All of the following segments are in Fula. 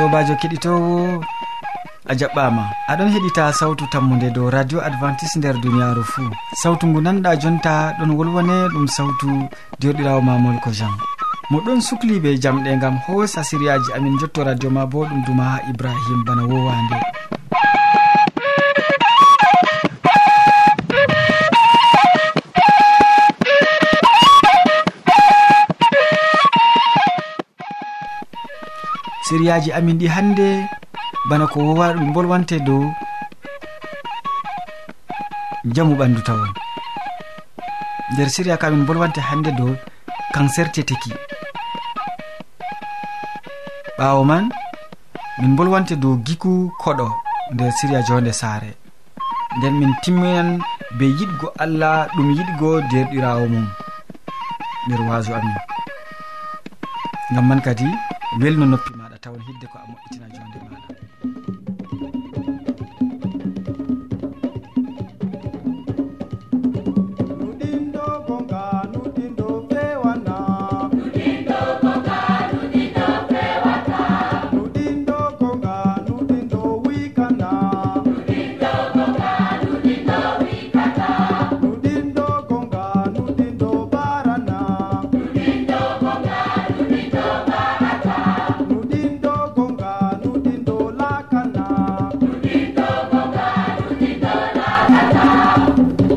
sobajo keɗitowo a jaɓɓama. Aɗon heɗita sawtu tammude dow radio advantice nder duniyaru fuu sawtu ngu nanɗa jonta ɗon wolwone ɗum sawtu joɗirawo mamol ko jam moɗon sukliɓe jamɗe gam hoosa siriyaji amin jotto radio ma bo ɗum duma ha ibrahim bana wowande. siriyaji amin ɗi hannde bana ko wowa ɗum bolwante dow jamu ɓandu tawon. Nder siriya ka min bolwante hannde dow cancer teteki ɓawo man min bolwante dow giku koɗo nder siriya jonde saare. Nden min timminan be yiɗgo allah ɗum yiɗgo derɗirawo mum nder waso amin. Ngam man kadi welno noppi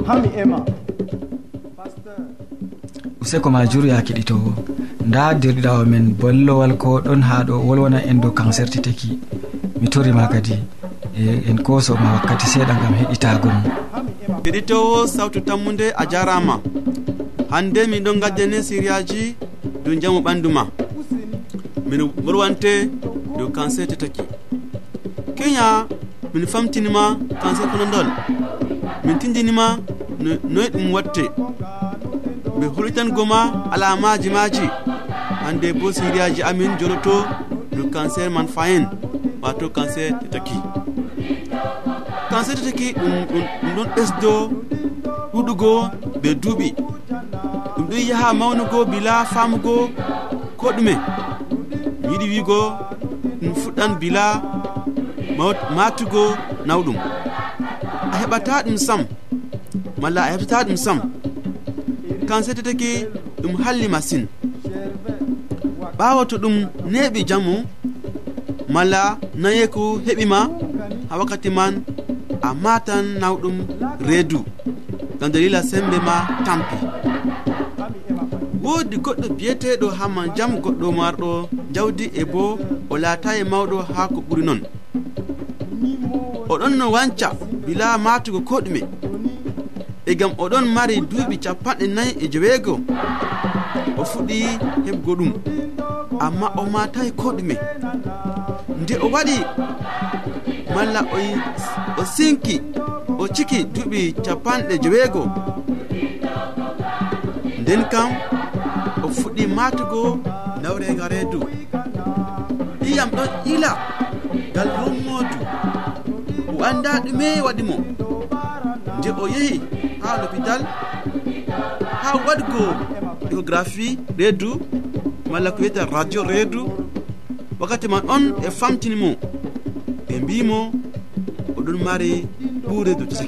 hami ema useko ma jur ya keɗitowo nda dirɗawo men bollowal ko ɗon ha ɗo wolwona en dow kanserti teki. Mi torima kadi. E, en kosoma wakkati seeɗa gam heɗitago mum keɗitowo sawtu tammude a jarama. Hande min ɗon gaddene siriyaji dow jamu ɓandu ma. Min wolwante dow cancer tetaki kenya min famtinima cancer konodol min tindinima noyi ɗum watte. Ɓe holitango ma alamaji maji hande bo siriyaji amin joloto no cancer man fayin wato cancer tetaki cancer tetaki ɗum ɗon ɓesdo ɗuɗugo be duuɓi. Ɗum ɗon yaha mawnugo bila famugo ko ɗume. Mi yiɗi wigo ɗum fuɗɗan bila matugo nawɗum. A heɓata ɗum sam. malla a heɓtata ɗum sam. Kan settetake ɗum halli masine ɓawa to ɗum neɓi jamu malla nayeku heɓima ha wakkati man a matan nawɗum reedu gam dalila sembe ma tampi. Woodi goɗɗo biyeteɗo hamma jam goɗɗo marɗo jawdi e bo o laatayi mawɗo ha ko ɓuri noon oɗon no wanca bila matugo ko ɗume e gam oɗon mari duuɓi capanɗe nayi e joweego o fuɗɗi heɓgo ɗum. Amma o matayi ko ɗume nde o waɗi malla o sinki o ciki duuɓi capanɗe joweego. Nden kam o fuɗɗi matugo nawrega reedu. Iyam ɗon ila ngal rummodu o anda ɗume waɗi mo. Nde o yehi ha l'hôpital ha waɗgo échographie reedu malla ko wiyete radio reedu. Wakkati man on e famtini mo ɓe mbimo oɗon mari ɓuuredu dow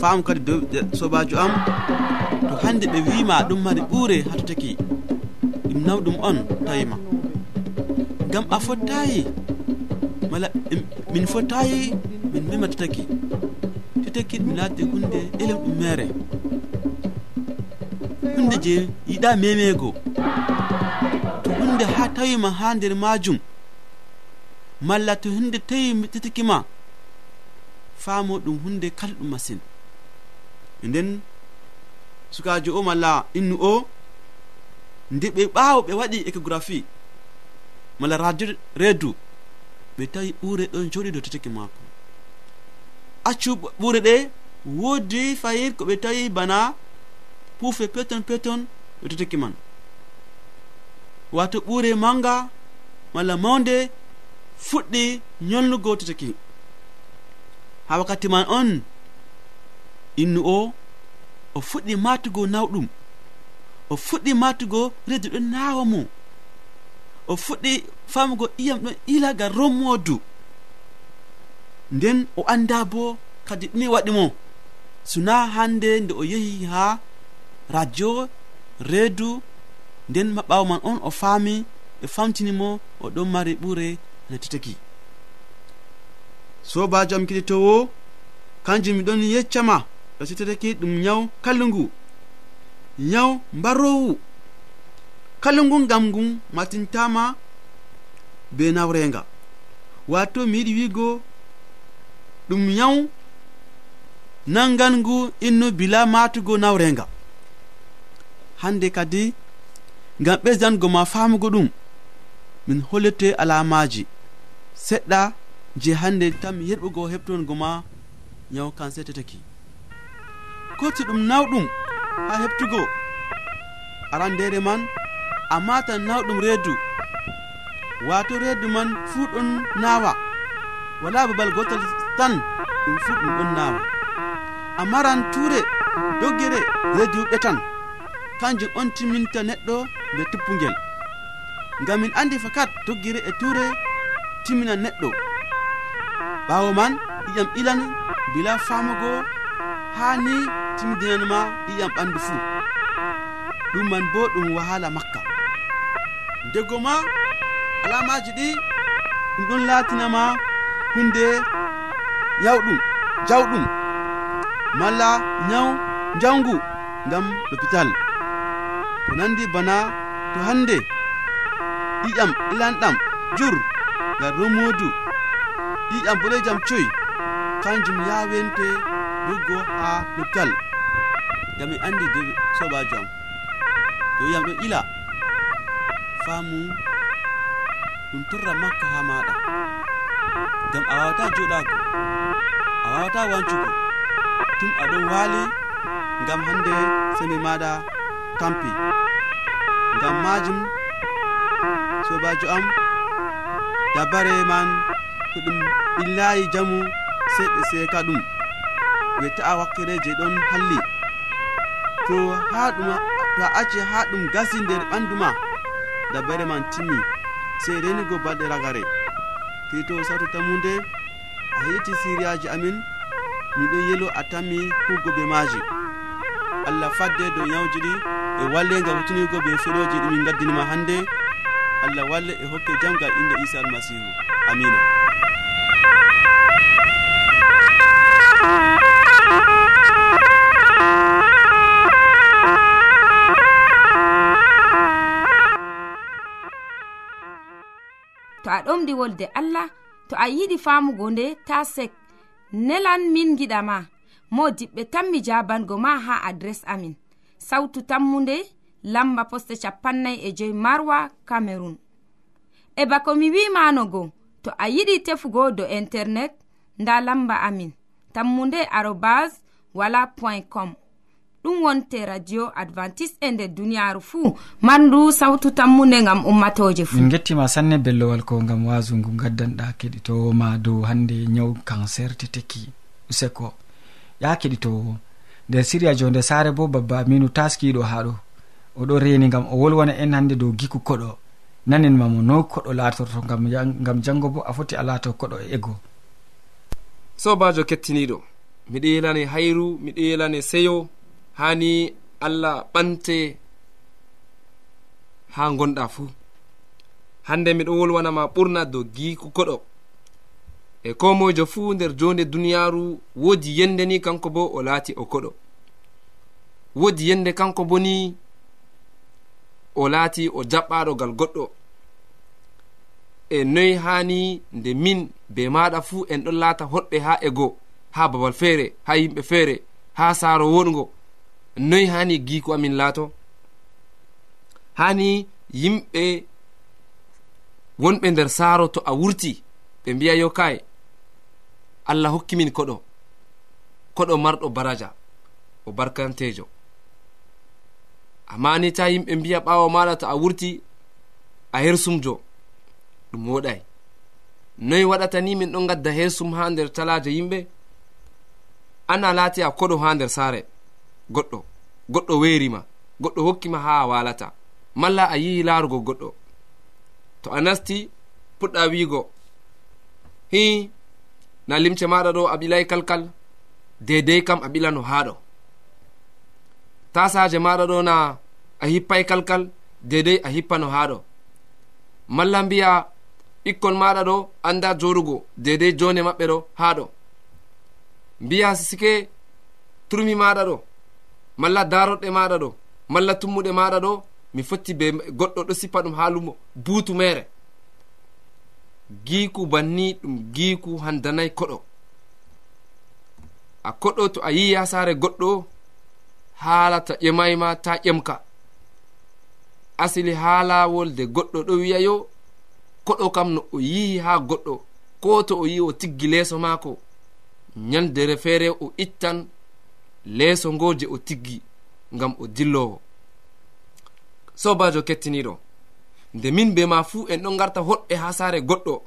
faamu kadi dow e sobajo am to hande ɓe wima ɗum mari ɓuure hato taki ɗum nawɗum on tawima gam a fottayi mala min fottayi min mematotaki tekkit mi laate hunde ɗelem ɗummere hunde je yiɗa memego to hunde ha tawima ha nder majum malla to hunde tawi tetikima faamo ɗum hunde kalɗum masin. E nden sukajo o malla innu o nde ɓe ɓawo ɓe waɗi échographie malla radio reedu ɓe tawi ɓuure ɗon joɗi dow teteke mako accu ɓure ɗe woodi fayin ko ɓe tawi bana puufe peton peton e totiki man. Wato ɓure manga malla mawde fuɗɗi yolnugo totiki ha wakkati man on innu o o fuɗɗi matugo nawɗum o fuɗɗi matugo reedu ɗon nawa mo o fuɗɗi famugo iyam ɗon ilaga rommodu. nden o anda bo kadi ɗumi waɗi mo. Suna hande nde o yehi ha radio reedu nden maɓawo man on o faami ɓe famtinimo o ɗon mari ɓure natitaki sobajo am kiɗitowo kanjum miɗon yeccama ɗo sittataki ɗum nyaw kallugu nyaw mbarowu. Kallugu ngam ngun matintama be nawrenga. Wato mi yiɗi wigo ɗum yaw nangan ngu innu bila matugo nawrenga. Hande kadi ngam ɓesdango ma famugo ɗum min hollete alamaji. Seɗɗa je hande tan mi heɓugo heɓtongo ma yaw kan setetaki koti ɗum nawɗum ha heɓtugo. Aran ndere man a matan nawɗum reedu wato reedu man fuu ɗon nawa. Wala babal gotal tan ɗum fuu ɗum ɗon nawa amma ture doggere rediwɓe ɓetan kanjum on timminta neɗɗo be tuppugel ngam min andi fakat doggere e ture timmina neɗɗo. Ɓawo man ɗiƴam ilan bila famugo haa ni timmidinanma ɗiƴam ɓandu fuu. Ɗum man bo ɗum wahala makka. Ndego ma alamaji ɗi ɗum ɗon latinama hunde yawɗum jawɗum malla nyaw njangu ngam l'hôpital ko nandi bana to hande ƴiƴam ilanɗam jur ngal romodu ƴiƴam boɗejam coyi kanjum yawente doggo ha l'hôpital ngam mi andi de sobajo am. To yiyam ɗo ila famu ɗum torra makka ha maɗa. gam a wawata joɗago a wawata wancugo tum aɗon waali gam hande sembe maɗa tampi gam majum sobajo am dabare man to ɗum ɓillayi jamu seɗɗe seeka ɗum. Weta'a wakkere je ɗon halli. To ha ɗum to a acci ha ɗum gasi nder ɓandu ma dabare man timmi sey renigo balɗe ragare. hito sawto tammude a yetti siriyaji amin miɗon yelo a tammi hugo be maji allah fadde dow yawji ɗi e walle ngam hutinigo be feɗoji ɗi min gaddinima hande. Allah walle e hokke jamgal inde isa almasihu. Amina to a ɗomɗi wolde allah to a yiɗi famugo nde ta sek. Nelan min giɗama mo diɓɓe tan mi jabango ma ha adres amin. Sautu tammunde lamba poste capannay e joyi marwa camerun e bako mi wimanogo to a yiɗi tefugo do internet nda lamba amin. Tammunde arobas wala point com. ɗum wonte radio advantice e nder duniyaru fuu. Mandu sawtu tammunde gam ummatoje fuu. Min gettima sanne bellowal ko gam wasu ngu gaddanɗa keɗitowoma dow hande nyawu cancer te tekki useko. Ya keɗitowo nder siriya jonde sare bo babba aminu taskiɗo haɗo oɗo reni gam o wolwana en hande dow giku koɗo. Nanenma mo no koɗo latorto gam jango bo a foti a lato koɗo e ego. Sobajo kettiniɗo miɗo yelane hayru miɗo yelane seyo hani allah ɓante ha gonɗa fuu. Hande miɗo wolwanama ɓurna dow giku koɗo. E ko mojo fuu nder jonde duniyaru woodi yende ni kanko bo o laati o koɗo. Woodi yende kanko bo ni o laati o jaɓɓaɗogal goɗɗo. E noyi hani nde min be maɗa fuu en ɗon laata hoɗɓe ha ego ha babal feere ha yimɓe feere ha saaro woɗgo noyi hani giiko amin laato. Hani yimɓe wonɓe nder saaro to a wurti ɓe mbiya yo kay allah hokkimin koɗo koɗo marɗo baraja o barkantejo amma ni ta yimɓe mbiya ɓawo maɗa to a wurti a hersumjo ɗum woɗay noyi waɗata ni min ɗon gadda hersum ha nder talaje yimɓe ana laati a koɗo ha nder saare. goɗɗo goɗɗo weerima goɗɗo hokkima ha a walata malla a yihi laarugo goɗɗo. To a nasti puɗɗa wiigo. Hi na limce maɗa ɗo a ɓilay kalkal. Dedei kam a ɓilano haɗo tasaje maɗa ɗo na a hippay kalkal dedei a hippano haɗo malla mbiya ɓikkon maɗa ɗo anda jorugo dedei jone maɓɓe ɗo haɗo mbiya sike turmi maɗa ɗo. malla daroɗe maɗa ɗo malla tummuɗe maɗa ɗo mi fotti be goɗɗo ɗo sippa ɗum ha lumo buutu mere. Giiku banni ɗum giiku handanayi koɗo. A koɗo to a yi ha saare goɗɗo haala ta ƴemayma ta ƴemka. Asili ha laawol de goɗɗo ɗo wi'ayo koɗo kam no o yihi ha goɗɗo ko to o yi o tiggi leeso maako nyandere feere o ittan leeso ngo je o tiggi ngam o dillowo sobajo kettiniɗo nde min be ma fuu en ɗon garta hoɗɓe ha saare goɗɗo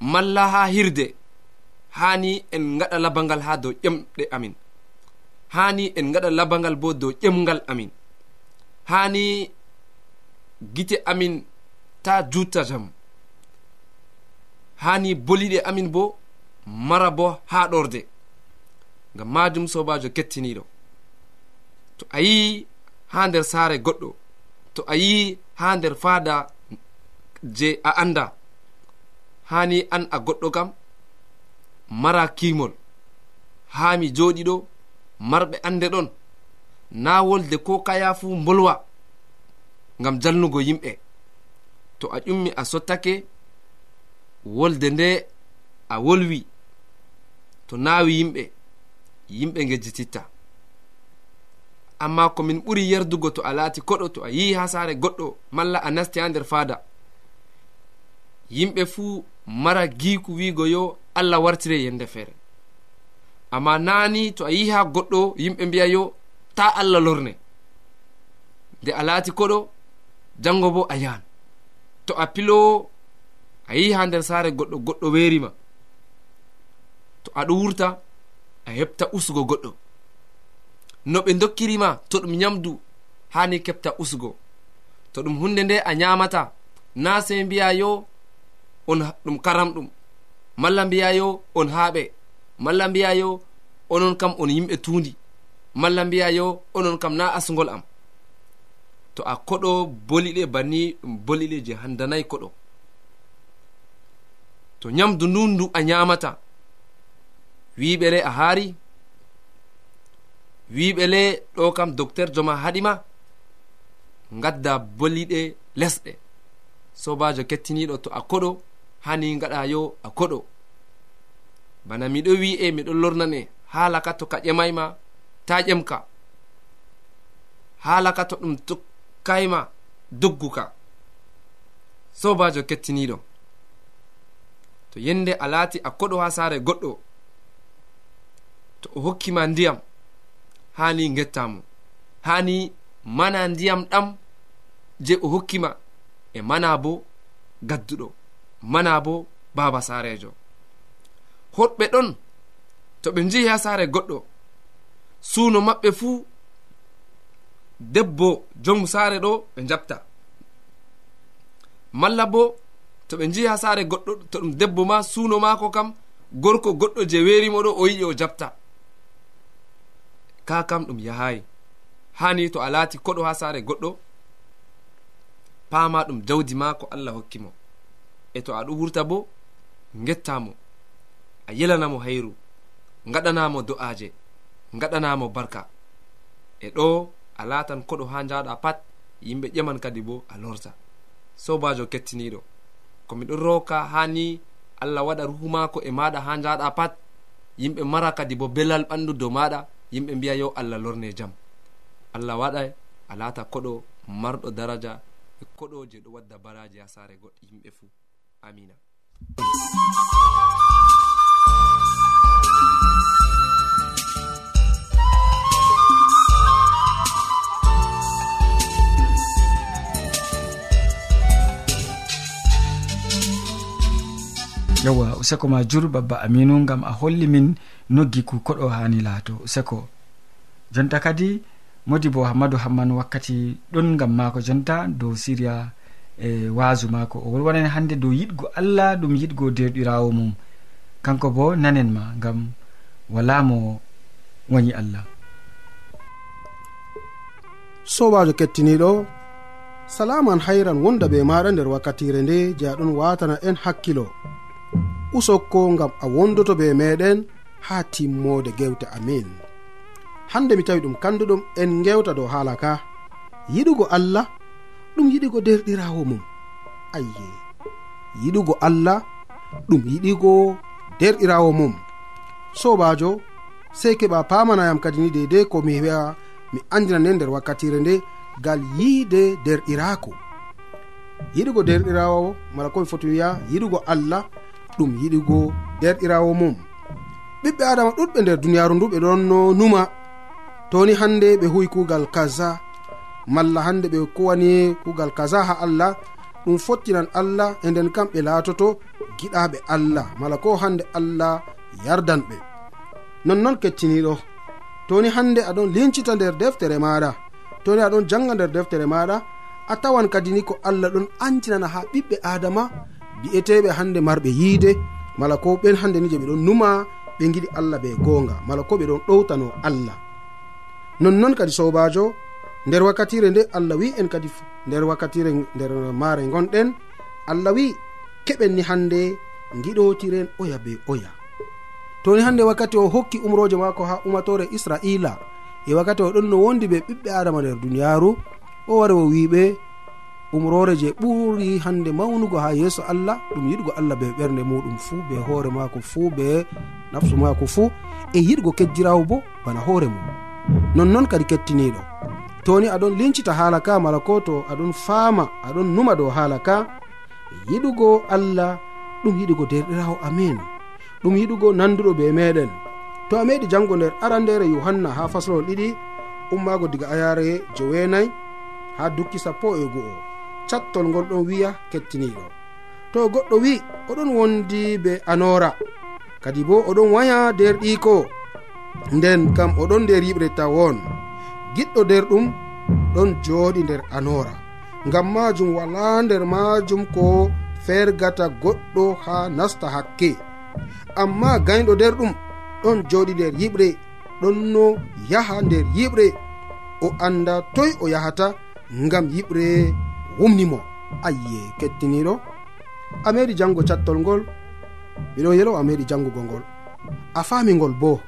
malla ha hirde hani en gaɗa labangal ha dow ƴemɗe amin. Hani en gaɗa labangal bo dow ƴemgal amin. Hani gite amin ta jutta jam. Hani boliɗe amin bo mara bo haɗorde ngam majum sobajo kettiniɗo. To a yi ha nder saare goɗɗo to a yi ha nder fada je a anda hani an a goɗɗo kam mara kimol haa mi joɗi ɗo marɓe ande ɗon na wolde ko kaya fu bolwa ngam jalnugo yimɓe. To a ƴummi a sottake wolde nde a wolwi to nawi yimɓe. yimɓe gejjititta amma komin ɓuri yerdugo to a laati koɗo to a yi'i ha saare goɗɗo malla a nasti ha nder faada. Yimɓe fuu mara giiku wiigo yo allah wartire yende feere. Amma naani to a yi'i ha goɗɗo yimɓe mbiya yo ta allah lorne. Nde a laati koɗo jango bo a yahan to a pilowo a yi'i ha nder saare goɗɗo goɗɗo weerima to aɗo wurta a heɓta usugo goɗɗo. No ɓe dokkirima to ɗum nyamdu hani keɓta usugo to ɗum hunde nde a nyamata na sei mbiya yo on ɗum karamɗum malla mbiya yo on haaɓe malla mbiya yo onon kam on yimɓe tuundi. Malla mbiya yo onon kam na asgol am. To a koɗo boliɗe banni ɗum boliɗe je handanayi koɗo. To nyamdu ndu ndu a nyamata wiɓele a haari wiɓele ɗo kam docteur joma haɗima gadda boliɗe lesɗe. Sobajo kettiniɗo to a koɗo hani gaɗa yo a koɗo. Bana miɗo wi'e miɗo lornane haala ka to ka ƴemayma ta ƴemka. Haala ka to ɗum tokkayma dogguka sobajo kettiniɗo. To yende a laati a koɗo ha saare goɗɗo. to o hokkima ndiyam hani gettamo hani mana ndiyam ɗam je o hokkima e mana bo gadduɗo mana bo baba sarejo hoɗɓe ɗon to ɓe jehi ha sare goɗɗo suuno maɓɓe fuu debbo jomu sare ɗo ɓe jabta malla bo to ɓe jehi ha sare goɗɗo to ɗum debbo ma suuno mako kam gorko goɗɗo je werimo ɗo o yiɗi o jabta. ka kam ɗum yahayi. Hani to a laati koɗo ha saare goɗɗo pama ɗum jawdi ma ko allah hokkimo e to aɗo wurta bo gettamo a yelanamo hayru gaɗanamo do'aje gaɗanamo barka. E ɗo a latan koɗo ha jaɗa pat yimɓe ƴeman kadi bo a lorta. Sobajo kettiniɗo komi ɗon roka hani allah waɗa ruhu mako e maɗa ha jaɗa pat yimɓe mara kadi bo belal ɓandu dow maɗa yimɓe mbiya yo allah lorne jam. Allah waɗa a laata koɗo marɗo daraja e koɗo je ɗo wadda baraji ha sare goɗɗo. Yimɓe fuu amina. yewwa useko ma jur babba aminu gam a holli min noggi ku koɗo hani laato. Useko jonta kadi modi bo hammadou hamman wakkati ɗon gam mako jonta dow siriya e waasu mako o wolwanan hande dow yiɗgo allah ɗum yiɗgo derɗirawo mum. Kanko bo nanen ma gam wala mo wañi allah. Sobajo kettiniɗo salaman hayran wonda be maɗa nder wakkatire nde je aɗon watana en hakkilo. usokko gam a wondoto be meɗen ha timmode gewte amin. Hande mi tawi ɗum kanduɗum en gewta dow haala ka. Yiɗugo allah ɗum yiɗigo derɗirawo mum. Ayye yiɗugo allah ɗum yiɗigo derɗirawo mum. Sobajo sey keɓa pamanayam kadi ni deidei ko mi wi'a mi andinane nder wakkatire nde gal yiide derɗirako. Yiɗugo derɗirawo mala komi foti wiya yiɗugo allah ɗum yiɗigo derɗirawo mum. Ɓiɓɓe adama ɗuɗɓe nder duniyaru ndu ɓe ɗon no numa. Toni hande ɓe huwi kugal kaza malla hande ɓe kuwani kugal kaza ha allah ɗum fottinan allah e nden kam ɓe laatoto giɗaɓe allah mala ko hande allah yardan ɓe. Nonnoon kettiniɗo toni hande aɗon lincita nder deftere maɗa toni aɗon janga nder deftere maɗa a tawan kadi ni ko allah ɗon antinana ha ɓiɓɓe adama bi'eteɓe hande marɓe yiide mala ko ɓen hande ni je ɓe ɗon numa ɓe giɗi allah be gonga mala ko ɓe ɗon ɗowtano allah. Nonnon kadi sobajo nder wakkatire nde allah wi en kadi nder wakkatire nder maare gonɗen allah wi keɓen ni hande giɗotiren oya be oya. Toni hande wakkati o hokki umroje mako ha umatore israila e wakkati o ɗon no wondi ɓe ɓiɓɓe adama nder duniyaru o wari o wiɓe umrore je ɓuri hande mawnugo ha yeeso allah ɗum yiɗgo allah be ɓernde muɗum fuu be hoore maako fuu be nafsu maako fuu e yiɗgo kejjirawo bo bana hoore mum. Nonnoon kadi kettiniɗo toni aɗon lincita haala ka mala ko to aɗon faama aɗon numa dow haala ka e yiɗugo allah ɗum yiɗugo derɗirawo amin. Ɗum yiɗugo nanduɗo be meɗen. To a meɗi jango nder arandere yohanna ha faslol ɗiɗi ummago diga ayare jowenayi ha dukki sappo e go'o. cattol ngol ɗon wiya kettiniɗo to goɗɗo wi oɗon wondi be anora kadi bo oɗon waya nder ɗiko nden kam oɗon nder yiɓre tawon. Giɗɗo nder ɗum ɗon jooɗi nder anora ngam majum wala nder majum ko fergata goɗɗo ha nasta hakke. Amma gayɗo nder ɗum ɗon jooɗi nder yiɓre. Ɗon no yaha nder yiɓre. O anda toy o yahata ngam yiɓre. wumnimo ayye kettiniɗo a meɗi jango cattol ngol. Miɗon yelo a meɗi jangugo ngol. A fami ngol bo.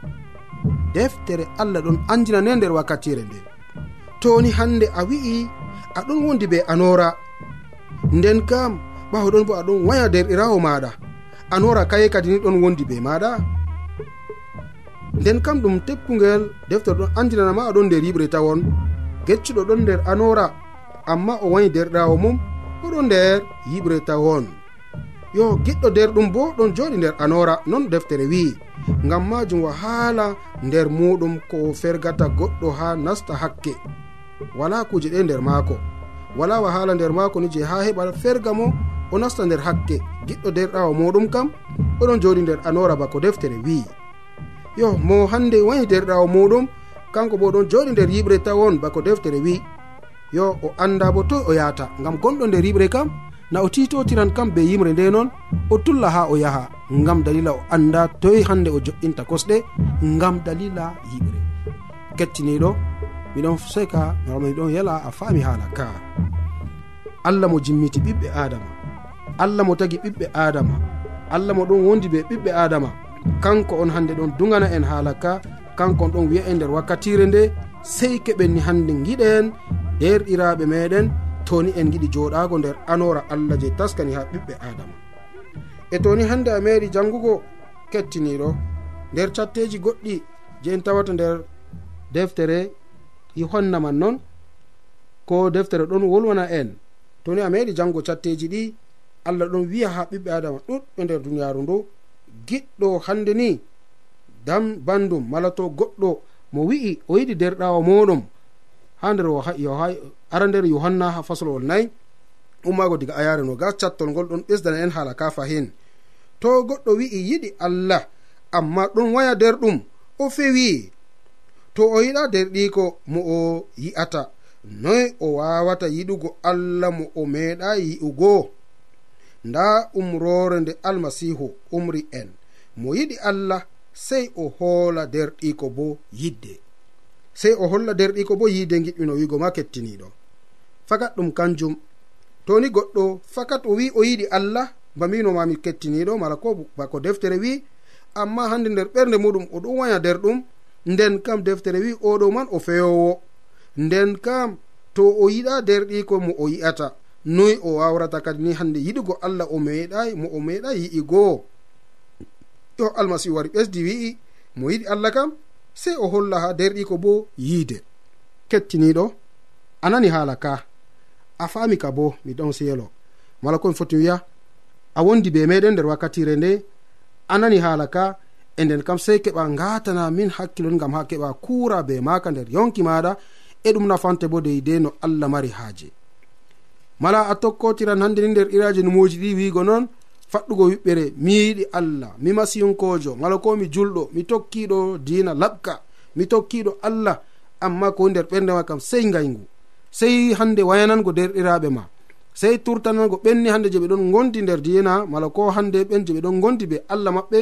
Deftere allah ɗon andina ne nder wakkatire nde. Toni hande a wi'i aɗon wondi be anora nden kam ɓawo ɗon bo aɗon waya derɗirawo maɗa anora kaye kadi ni ɗon wondi be maɗa nden kam ɗum tekkugel deftere ɗon andinanama aɗon nder yiɓre tawon. Geccuɗo ɗon nder anora amma o woni derɗawo mum oɗo nder yiɓre tawon. Yo giɗɗo nder ɗum bo ɗon joɗi nder anora non deftere wi'i. Ngam majum wahala nder muɗum ko o fergata goɗɗo ha nasta hakke. Wala kuje ɗe nder maako. Wala wahala nder maako ni je ha heɓa ferga mo o nasta nder hakke. Giɗɗo derɗawo muɗum kam oɗon joɗi nder anora bako deftere wi'i. Yo mo hande wani derɗawo muɗum kanko bo ɗon joɗi nder yiɓre tawon bako deftere wi'i. yo o anda bo toy o yahata. Ngam gonɗo nder yiɓre kam na o titotiran kam be yimre nde noon o tulla ha o yaha. Ngam dalila o anda toy hande o jo'inta kosɗe ngam dalila yiɓre kettiniɗo miɗon seka gam miɗon yala a faami haala ka. Allah mo jimmiti ɓiɓɓe adama. Allah mo tagi ɓiɓɓe adama. Allah mo ɗon wondi be ɓiɓɓe adama. Kanko on hande ɗon dugana en haala ka kanko on ɗon wiya e nder wakkatire nde sey keɓenni hande giɗen herɗiraɓe meɗen toni en giɗi joɗago nder anora allah je taskani ha ɓiɓɓe adama. E toni hande a meri jangugo kettiniɗo nder catteji goɗɗi je en tawata nder deftere i honnaman noon ko deftere ɗon wolwana en toni a meɗi jango catteji ɗi allah ɗon wiya ha ɓiɓɓe adama ɗuɗɓe nder duniyaru ndu giɗɗo hande ni dam bandum mala to goɗɗo mo wi'i o yiɗi derɗawo moɗum. ha nder ara nder yohanna ha faslowol nayi ummago diga ayare no gas cattol ngol ɗon ɓesdana en haala ka fahin to goɗɗo wi'i yiɗi allah amma ɗon waya nder ɗum o fewi. To o yiɗa derɗiko mo o yi'ata. Noy o wawata yiɗugo allah mo o meeɗa yi'ugo. Nda umrore nde almasihu umri en. Mo yiɗi allah sey o hoola derɗiko bo yidde. sey o holla derɗiko bo yiide giƴƴuno wigo ma kettiniɗo fakat ɗum kanjum to ni goɗɗo fakat o wi o yiɗi allah mbaminoma kettiniɗo mala ko bako deftere wi amma hande nder ɓernde muɗum o ɗon waya nder ɗum nden kam deftere wi oɗo man o feyowo nden kam to o yiɗa derɗiko mo o yi'ata noyi o wawrata kadi ni hande yiɗugo allah o meeɗai mo o meeɗay yi'igoo. Yo almasihu wari ɓesdi wi'i mo yiɗi allah kam sey o holla ha derɗiko bo yiide. Kettiniɗo a nani haala ka? A faami ka bo mi ɗon seelo. Mala ko mi foti wiya a wondi be meɗen nder wakkatire nde a nani haala ka? E nden kam sey keɓa ngatana min hakkilon gam ha keɓa kuura be maka nder yonki maɗa e ɗum nafante bo deydei no allah mari haaje. Mala a tokkotiran hande ni nder iraji numoji ɗi wiigo noon faɗɗugo wiɓɓere mi yiɗi allah mi masiyunkojo mala ko mi julɗo mi tokkiɗo dina laɓka mi tokkiɗo allah amma ko nder ɓernde ma kam sey ngayngu sey hande wayanango derɗiraɓe ma sey turtanango ɓenni hande je ɓe ɗon gondi nder dina mala ko hande ɓen je ɓe ɗon gondi be allah maɓɓe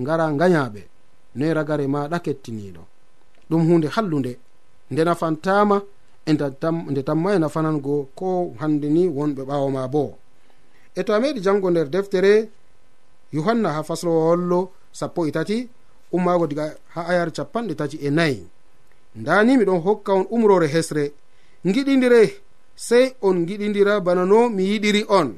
ngara gayaɓe noyi ragare maɗa kettiniɗo ɗum hunde hallude nde nafantama e nde tamma e nafanango ko hande ni wonɓe ɓawo ma boo. e to a meɗi jango nder deftere yohanna ha faslowo hollo sappo e tati ummago diga ha ayar capanɗe tati e nayi. Ndani miɗon hokka on umrore hesre. Giɗidire sey on giɗidira bana no mi yiɗiri on.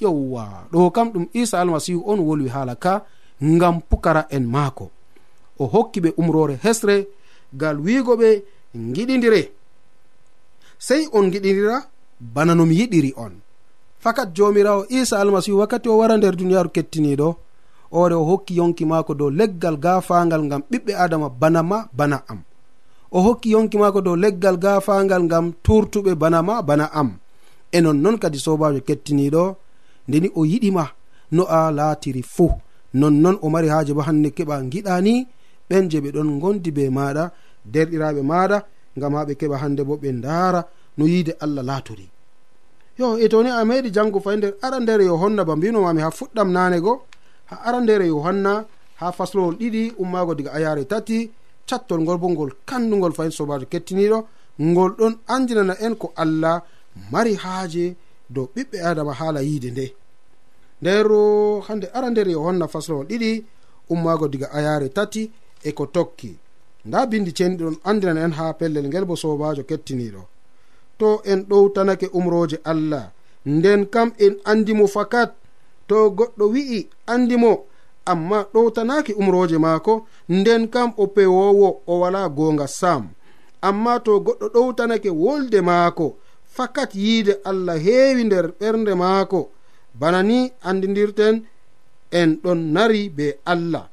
Yowwa ɗo kam ɗum isa almasihu on wolwi haala ka ngam pukara en maako. O hokki ɓe umrore hesre ngal wiigo ɓe giɗidire sey on giɗidira bana no mi yiɗiri on. fakat jomirawo isa almasihu wakkati o wara nder duniyaaru kettiniɗo oore o hokki yonki maako dow leggal gaafangal ngam ɓiɓɓe adama bana ma bana am. O hokki yonki maako dow leggal gaafangal ngam turtuɓe bana ma bana am. E nonnon kadi sobajo kettiniɗo ndeni o yiɗima no a laatiri fuu. Nonnon o mari haaje bo hannde keɓa giɗani ɓen je ɓe ɗon gondi be maɗa derɗiraɓe maɗa ngam ha ɓe keɓa hande bo ɓe ndaara no yiide allah laatori yo e toni a meɗi jango fay nder arandere yo yohanna ba mbinomami ha fuɗɗam nanego ha ara arandere yohanna ha faslowol ɗiɗi ummago diga ayare tati cattol ngol bo ngol kandugol fayin sobajo kettiniɗo ngol ɗon andinana en ko allah mari haaje dow ɓiɓɓe adama haala yiide nde. Nder hande ara nder yohanna faslowol ɗiɗi ummago diga ayare tati e ko tokki. Nda bindi ceniɗi ɗon andinana en ha pellel ngel bo sobajo kettiniɗo to en ɗowtanake umroje allah. Nden kam en andimo fakat to goɗɗo wi'i andimo amma ɗowtanaki umroje maako nden kam o pewowo o wala gonga sam amma to goɗɗo ɗowtanake wolde maako fakat yiide allah heewi nder ɓernde maako. Bana ni andidirten en ɗon nari be allah.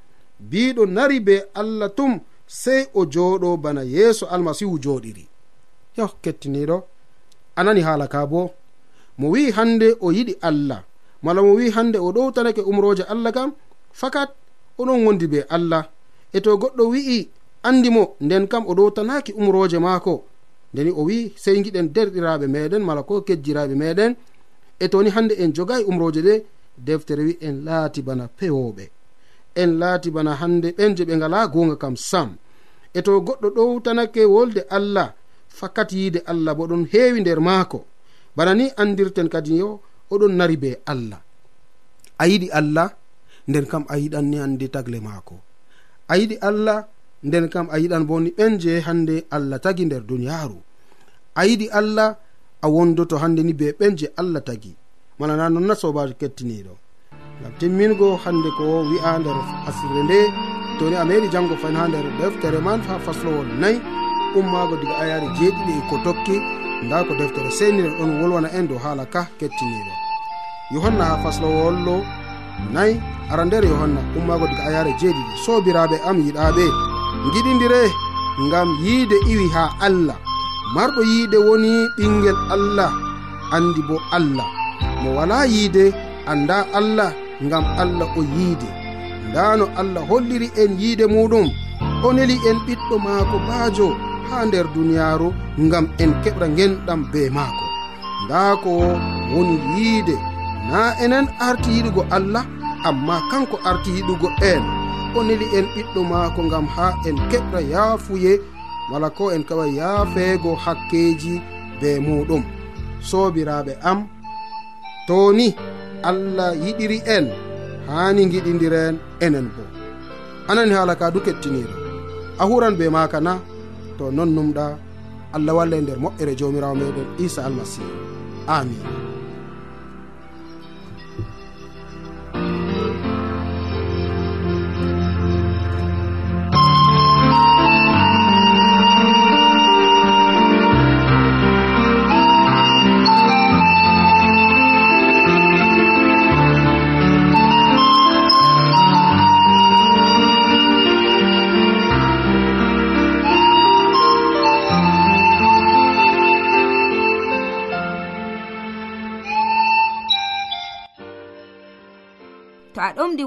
Biɗo nari be allah tum sey o jooɗo bana yeeso almasihu jooɗiri. Yo kettiniɗo anani haala ka bo? Mo wi hande o yiɗi allah. Mala mo wi hande o ɗowtanake umroje allah kam fakat oɗon wondi be allah. E to goɗɗo wi'i andi mo nden kam o ɗowtanaki umroje maako. Ndeni o wi sey giɗen derɗiraɓe meɗen mala ko kejjiraɓe meɗen e toni hande en jogayi umroje ɗe deftere wi en laati bana pewoɓe en laati bana hande ɓen je ɓe ngala gonga kam sam. E to goɗɗo ɗowtanake wolde allah fakkati yiide allah bo ɗon heewi nder maako. Bana ni andirten kadi yo oɗon nari be allah. A yiɗi allah nden kam a yiɗan ni an tagle maako. A yiɗi allah nden kam a yiɗan bo ni ɓen je hande allah tagi nder duniyaaru. A yiɗi allah a wondoto hande ni be ɓen je allah tagi. Mala na nonna sobajo kettiniɗo ngam timmingo hande ko wi'a nder asirre nde toni a meɗi janngo fayin ha nder deftere man ha faslowol nayi ummago diga ayari jeeɗiɗi e ko tokki nda ko deftere seniren ɗon wolwana en dow haala ka kettiniɗo yohanna ha faslowollo nayi ara nder yohanna ummago diga ayare jeeɗiɗi sobiraɓe am yiɗaɓe giɗidire ngam yiide iwi ha allah. Marɗo yiide woni ɓinguel allah andi bo allah. Mo wala yiide anda allah ngam allah o yiide. Ndano allah holliri en yiide muɗum o neli en ɓiɗɗo maako baajo. ha nder duniyaaru ngam en keɓra genɗam be maako. Nda ko woni yiide. Na enen arti yiɗugo allah amma kanko arti yiɗugo en. O neli en ɓiɗɗo maako ngam ha en keɓra yaafuye wala ko en kawa yaafeego hakkeji be muɗum sobiraɓe am toni allah yiɗiri en hani giɗidiren enen bo. Anani haala ka du kettiniɗo a huran be maka na to non numɗa allah walla e nder moƴƴere jomirawo meɗen isa almasihu. Amin.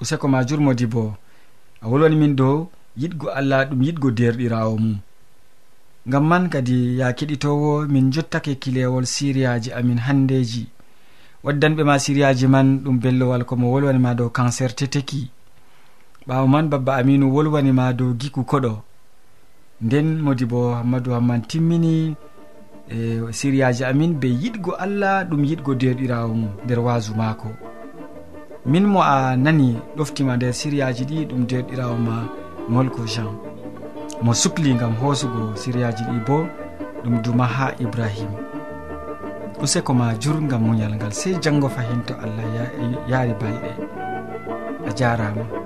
useko ma jurmodi bo a wolwani min dow yiɗgo allah ɗum yiɗgo derɗirawo mum. Ngam man kadi ya keɗitowo min jottake kilewol siriyaji amin handeji. Waddanɓe ma siriyaji man ɗum bellowal komo wolwanima dow cancer teteki. Ɓawo man babba aminu wolwanima dow giku koɗo. Nden modi bo hammadou hamman timmini e siriyaji amin be yiɗgo allah ɗum yiɗgo derɗirawo mum nder wasu maako. min mo a nani ɗoftima nder siriyaji ɗi ɗum derɗirawo ma molko jean mo sukli gam hoosugo siriyaji ɗi bo ɗum duma ha ibrahima useko ma jur gam muñal ngal sey janggo fahinto allah yaari balɗe. A jarama.